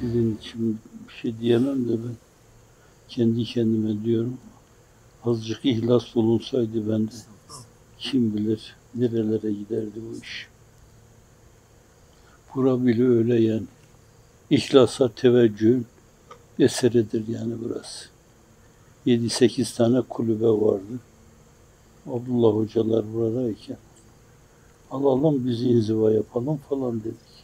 Sizin için bir şey diyemem de ben kendi kendime diyorum. Azıcık ihlas bulunsaydı bende kim bilir nerelere giderdi bu iş. Bura bile öyle yani. İhlasa teveccühün eseridir yani burası. 7-8 tane kulübe vardı. Abdullah hocalar buradayken alalım bizi inziva yapalım falan dedik.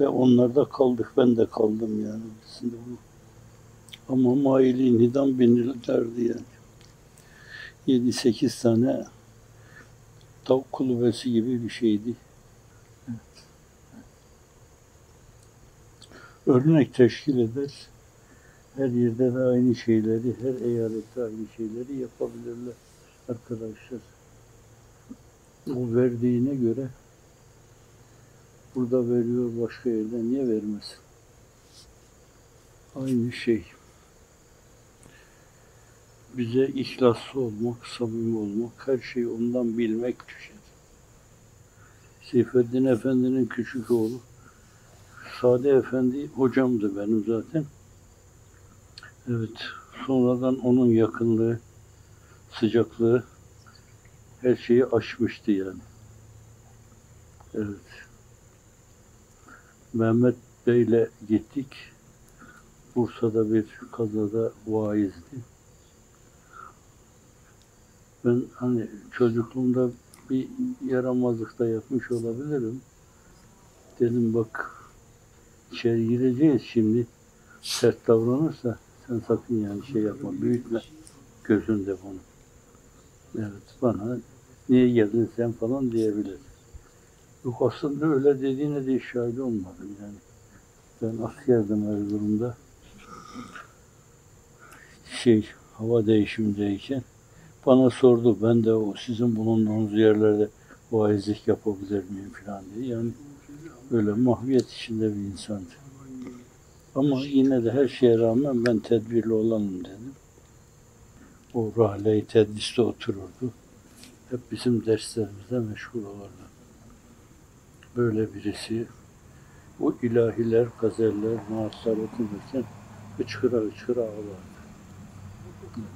Ve onlarda kaldık. Ben de kaldım yani. Şimdi bu. Ama maili nidam binirlerdi yani. 7-8 tane tavuk kulübesi gibi bir şeydi. Örnek teşkil eder. Her yerde de aynı şeyleri, her eyalette aynı şeyleri yapabilirler arkadaşlar. O verdiğine göre burada veriyor başka yerde niye vermesin? Aynı şey. Bize ihlaslı olmak, samimi olmak, her şeyi ondan bilmek düşer. Seyfettin Efendi'nin küçük oğlu Sade Efendi hocamdı benim zaten. Evet, sonradan onun yakınlığı, sıcaklığı her şeyi aşmıştı yani. Evet. Mehmet Bey'le gittik. Bursa'da bir kazada vaizdi. Ben hani çocukluğumda bir yaramazlık da yapmış olabilirim. Dedim bak içeri gireceğiz şimdi. Sert davranırsa sen sakın yani şey yapma. Büyütme gözünde bunu. Evet bana niye geldin sen falan diyebilir. Yok aslında öyle dediğine de şahit olmadım yani. Ben askerdim Erzurum'da. Şey hava değişimindeyken bana sordu ben de o sizin bulunduğunuz yerlerde vaizlik yapabilir miyim falan diye. Yani öyle mahviyet içinde bir insandı. Ama yine de her şeye rağmen ben tedbirli olanım dedim. O rahle-i tedliste otururdu. Hep bizim derslerimizde meşgul olurdu. Böyle birisi. O ilahiler, gazeller, naatlar okunurken hıçkıra hıçkıra ağlardı.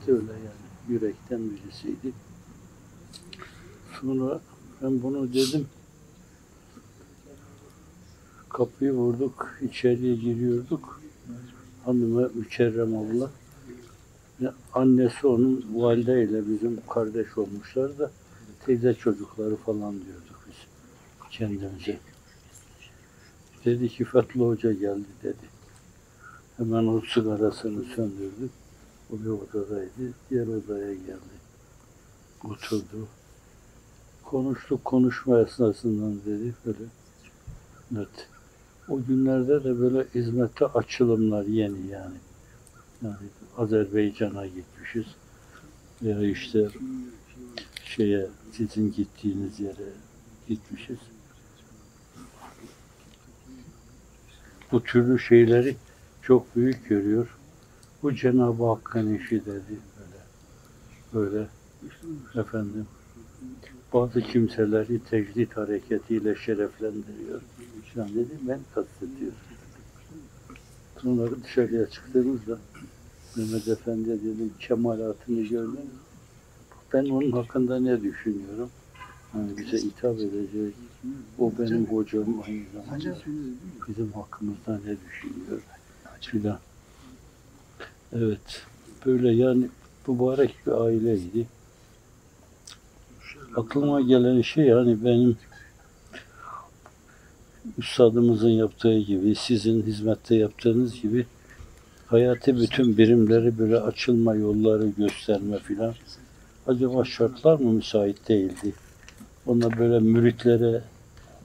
Öyle yani yürekten birisiydi. Sonra ben bunu dedim. Kapıyı vurduk, içeriye giriyorduk. Hanıma Mükerrem abla. Annesi onun valideyle bizim kardeş olmuşlar da teyze çocukları falan diyorduk biz kendimize. Dedi ki Fethullah Hoca geldi dedi. Hemen o sigarasını söndürdük. O bir odadaydı. Diğer odaya geldi. Oturdu. Konuştuk konuşma esnasından dedi böyle. Evet. O günlerde de böyle hizmette açılımlar yeni yani. Yani Azerbaycan'a gitmişiz. Veya işte şeye sizin gittiğiniz yere gitmişiz. Bu türlü şeyleri çok büyük görüyor. Bu Cenab-ı Hakk'ın işi dedi böyle. Böyle efendim bazı kimseleri tecdit hareketiyle şereflendiriyor. Şu an dedi ben kastediyorum. Sonra dışarıya çıktığımızda Mehmet Efendi dedim kemalatını gördün mü? Ben onun hakkında ne düşünüyorum? Hani bize hitap edecek. O benim hocam aynı zamanda. Bizim hakkımızda ne düşünüyor? Filan. Evet. Böyle yani mübarek bir aileydi. Aklıma gelen şey yani benim üstadımızın yaptığı gibi, sizin hizmette yaptığınız gibi hayatı bütün birimleri böyle açılma yolları gösterme filan. Acaba şartlar mı müsait değildi? Ona böyle müritlere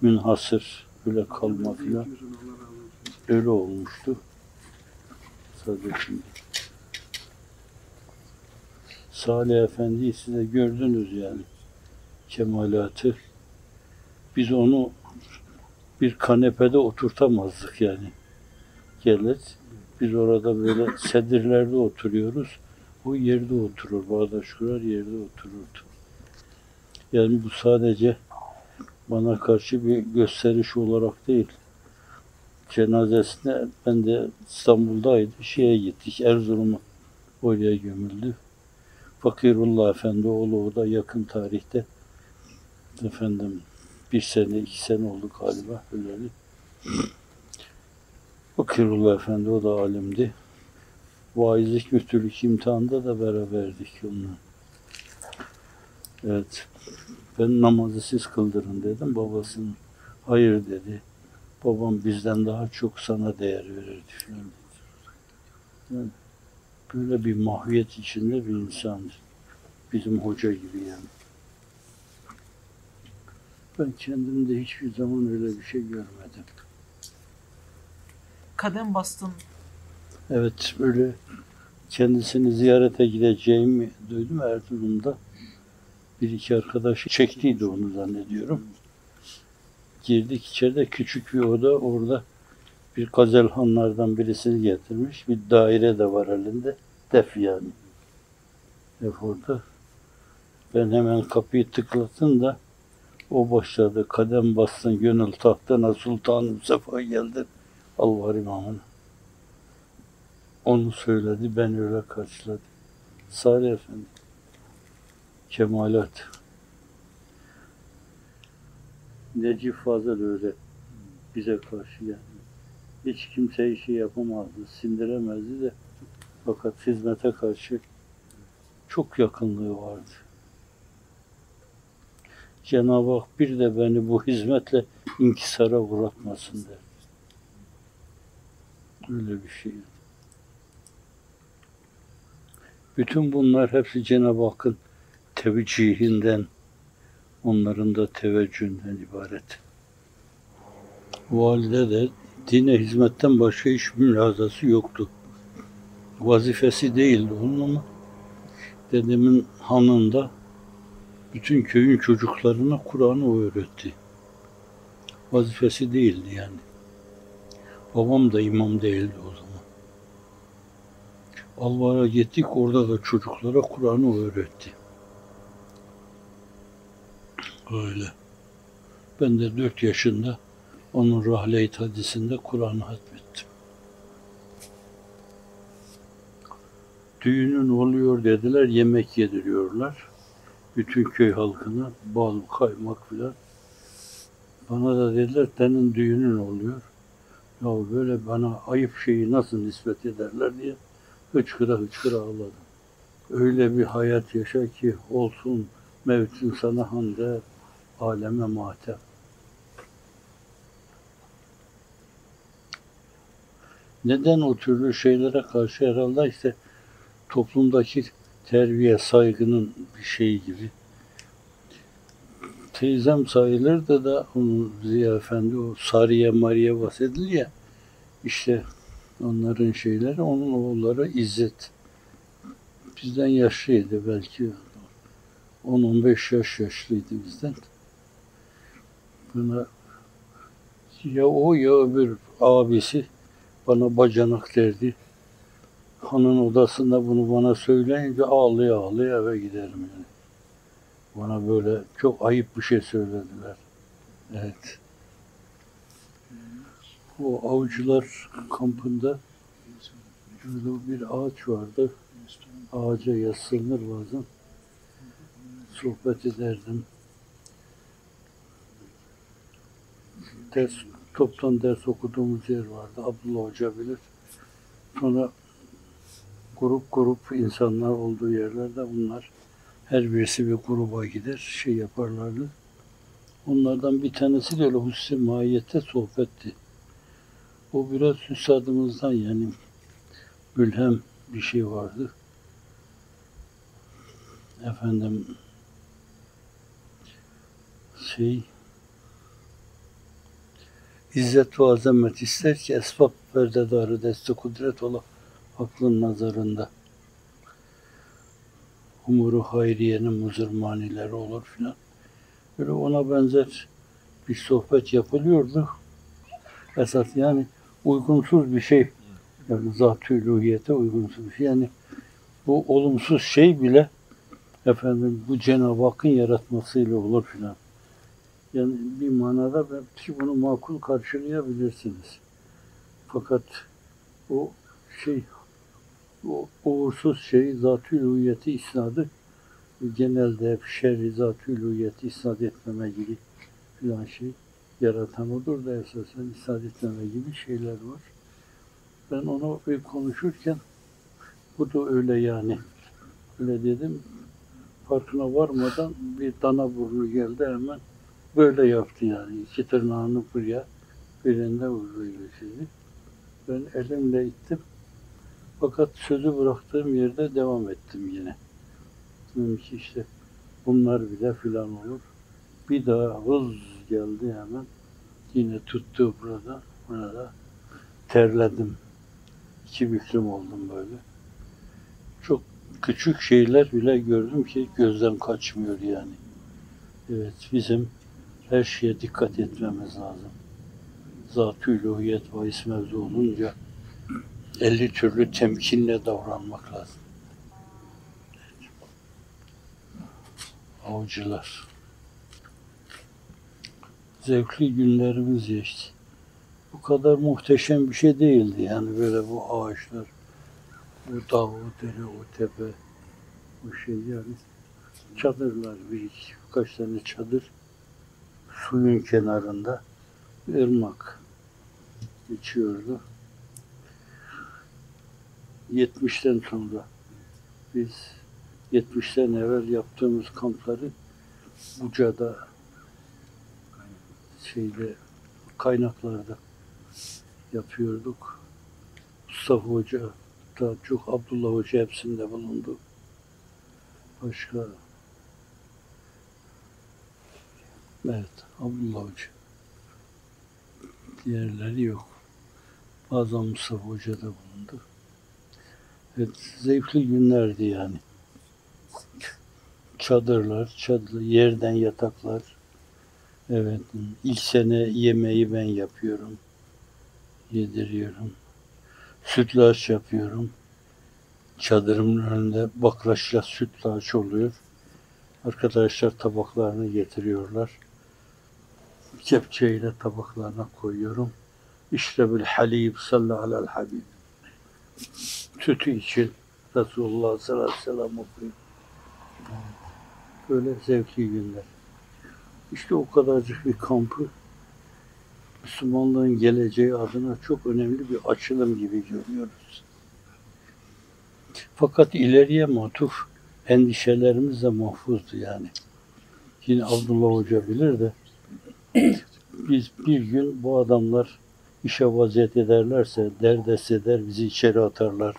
münhasır böyle kalma filan. Öyle olmuştu. Sadece şimdi. Salih Efendi'yi size gördünüz yani. Kemalatı. Biz onu bir kanepede oturtamazdık yani. Gelir, biz orada böyle sedirlerde oturuyoruz. O yerde oturur, bağdaş kurar yerde otururdu. Yani bu sadece bana karşı bir gösteriş olarak değil. cenazesine ben de İstanbul'daydı. Şeye gittik. Erzurum'a oraya gömüldü. Fakirullah Efendi oğlu o da yakın tarihte efendim bir sene iki sene oldu galiba öleli. Fakirullah Efendi o da alimdi. Vaizlik müftülük imtihanında da beraberdik onunla. Evet. Ben namazı siz kıldırın dedim. Babasının hayır dedi. Babam bizden daha çok sana değer verirdi falan dedi. Yani böyle bir mahviyet içinde bir insandı. Bizim hoca gibi yani. Ben kendimde hiçbir zaman öyle bir şey görmedim. Kadem bastın. Evet böyle kendisini ziyarete gideceğimi duydum Erzurum'da. Bir iki arkadaşı çektiydi onu zannediyorum. Girdik içeride küçük bir oda orada bir gazelhanlardan birisini getirmiş. Bir daire de var elinde. Def yani. Def orada. Ben hemen kapıyı tıklattım da o başladı. Kadem bastın gönül tahtına sultanım sefa geldin. Al var imamını. Onu söyledi, ben öyle karşıladım. Salih Efendi. Kemalat. Necip Fazıl öyle bize karşı yani. Hiç kimse işi yapamazdı, sindiremezdi de fakat hizmete karşı çok yakınlığı vardı. Cenab-ı Hak bir de beni bu hizmetle inkisara uğratmasın der. Öyle bir şey. Bütün bunlar hepsi Cenab-ı Hakk'ın tevcihinden, onların da teveccühünden ibaret. Valide de dine hizmetten başka hiçbir mülazası yoktu. Vazifesi değildi onun ama dedemin hanında bütün köyün çocuklarına Kur'an'ı öğretti. Vazifesi değildi yani. Babam da imam değildi o zaman. Alvar'a gittik orada da çocuklara Kur'an'ı öğretti. Öyle. Ben de dört yaşında onun rahle-i hadisinde Kur'an'ı hatmettim. Düğünün oluyor dediler, yemek yediriyorlar. Bütün köy halkına bal, kaymak filan. Bana da dediler, senin düğünün oluyor. Ya böyle bana ayıp şeyi nasıl nispet ederler diye hıçkıra hıçkıra ağladım. Öyle bir hayat yaşa ki olsun mevtin sana hande, aleme matem. Neden o türlü şeylere karşı herhalde işte toplumdaki terbiye, saygının bir şeyi gibi. Teyzem sayılır da da onun Ziya Efendi o Sariye Mariye bahsedilir ya işte onların şeyleri onun oğulları İzzet. Bizden yaşlıydı belki 10-15 yaş yaşlıydı bizden. Bana ya o ya öbür abisi bana bacanak derdi. Hanın odasında bunu bana söyleyince ağlaya ağlaya eve giderim yani. Bana böyle çok ayıp bir şey söylediler. Evet. O avcılar kampında böyle bir ağaç vardı. Ağaca yaslanır bazen. Sohbet ederdim. Ders, toptan ders okuduğumuz yer vardı. Abdullah Hoca bilir. Sonra grup grup insanlar olduğu yerlerde bunlar her birisi bir gruba gider, şey yaparlardı. Onlardan bir tanesi de öyle hususi mahiyette sohbetti. O biraz üstadımızdan yani mülhem bir şey vardı. Efendim şey İzzet ve azamet ister ki esbab perdedarı deste kudret ola aklın nazarında. Umuru hayriyenin muzırmanileri olur filan. Böyle ona benzer bir sohbet yapılıyordu. Esas yani uygunsuz bir şey. Yani zat-ı uygunsuz bir şey. Yani bu olumsuz şey bile efendim bu Cenab-ı Hakk'ın yaratmasıyla olur filan. Yani bir manada belki bunu makul karşılayabilirsiniz. Fakat o şey o uğursuz şey zatül hüviyeti isnadı genelde hep şerri zatül hüviyeti isnat etmeme gibi filan şey yaratan odur da esasen isnat etmeme gibi şeyler var. Ben onu konuşurken bu da öyle yani. Öyle dedim. Farkına varmadan bir dana burnu geldi hemen böyle yaptı yani. İki tırnağını buraya birinde vuruyla sizi. Ben elimle ittim. Fakat sözü bıraktığım yerde devam ettim yine. Dedim ki işte bunlar bile filan olur. Bir daha hız geldi hemen. Yine tuttu burada. Burada terledim. İki büklüm oldum böyle. Çok küçük şeyler bile gördüm ki gözden kaçmıyor yani. Evet bizim her şeye dikkat etmemiz lazım. Zat-ı bahis mevzu olunca 50 türlü temkinle davranmak lazım. Avcılar. Zevkli günlerimiz geçti. Bu kadar muhteşem bir şey değildi yani böyle bu ağaçlar, bu dağ, o dere, o tepe, bu şey yani çadırlar bir birkaç tane çadır suyun kenarında ırmak geçiyordu. 70'ten sonra biz 70'ten evvel yaptığımız kampları Buca'da şeyde kaynaklarda yapıyorduk. Mustafa Hoca da çok Abdullah Hoca hepsinde bulundu. Başka Evet, Abdullah Hoca. Diğerleri yok. Bazen Mustafa Hoca da bulundu. Evet, zevkli günlerdi yani. Çadırlar, çadır, yerden yataklar. Evet, ilk sene yemeği ben yapıyorum. Yediriyorum. Sütlaç yapıyorum. Çadırımın önünde bakraçla sütlaç oluyor. Arkadaşlar tabaklarını getiriyorlar. Kepçeyle tabaklarına koyuyorum. İşte bil halib sallallahu alel habib. Sütü için Resulullah sallallahu aleyhi ve sellem. Böyle zevkli günler. İşte o kadarcık bir kampı Müslümanlığın geleceği adına çok önemli bir açılım gibi görüyoruz. Fakat ileriye matuf endişelerimiz de mahfuzdu yani. Yine Abdullah Hoca bilir de biz bir gün bu adamlar işe vaziyet ederlerse derdest eder bizi içeri atarlar,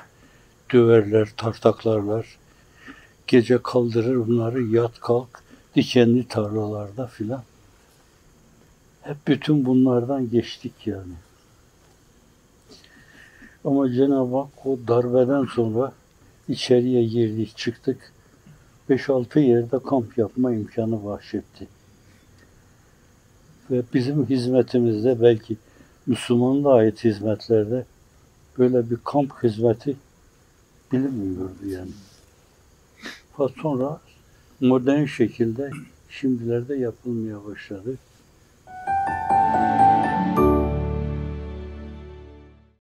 döverler, tartaklarlar. Gece kaldırır bunları yat kalk dikenli tarlalarda filan. Hep bütün bunlardan geçtik yani. Ama Cenab-ı Hak o darbeden sonra içeriye girdik çıktık. 5-6 yerde kamp yapma imkanı bahşetti. Ve bizim hizmetimizde belki Müslümanlığa ait hizmetlerde böyle bir kamp hizmeti bilinmiyordu yani. Fakat sonra modern şekilde şimdilerde yapılmaya başladı.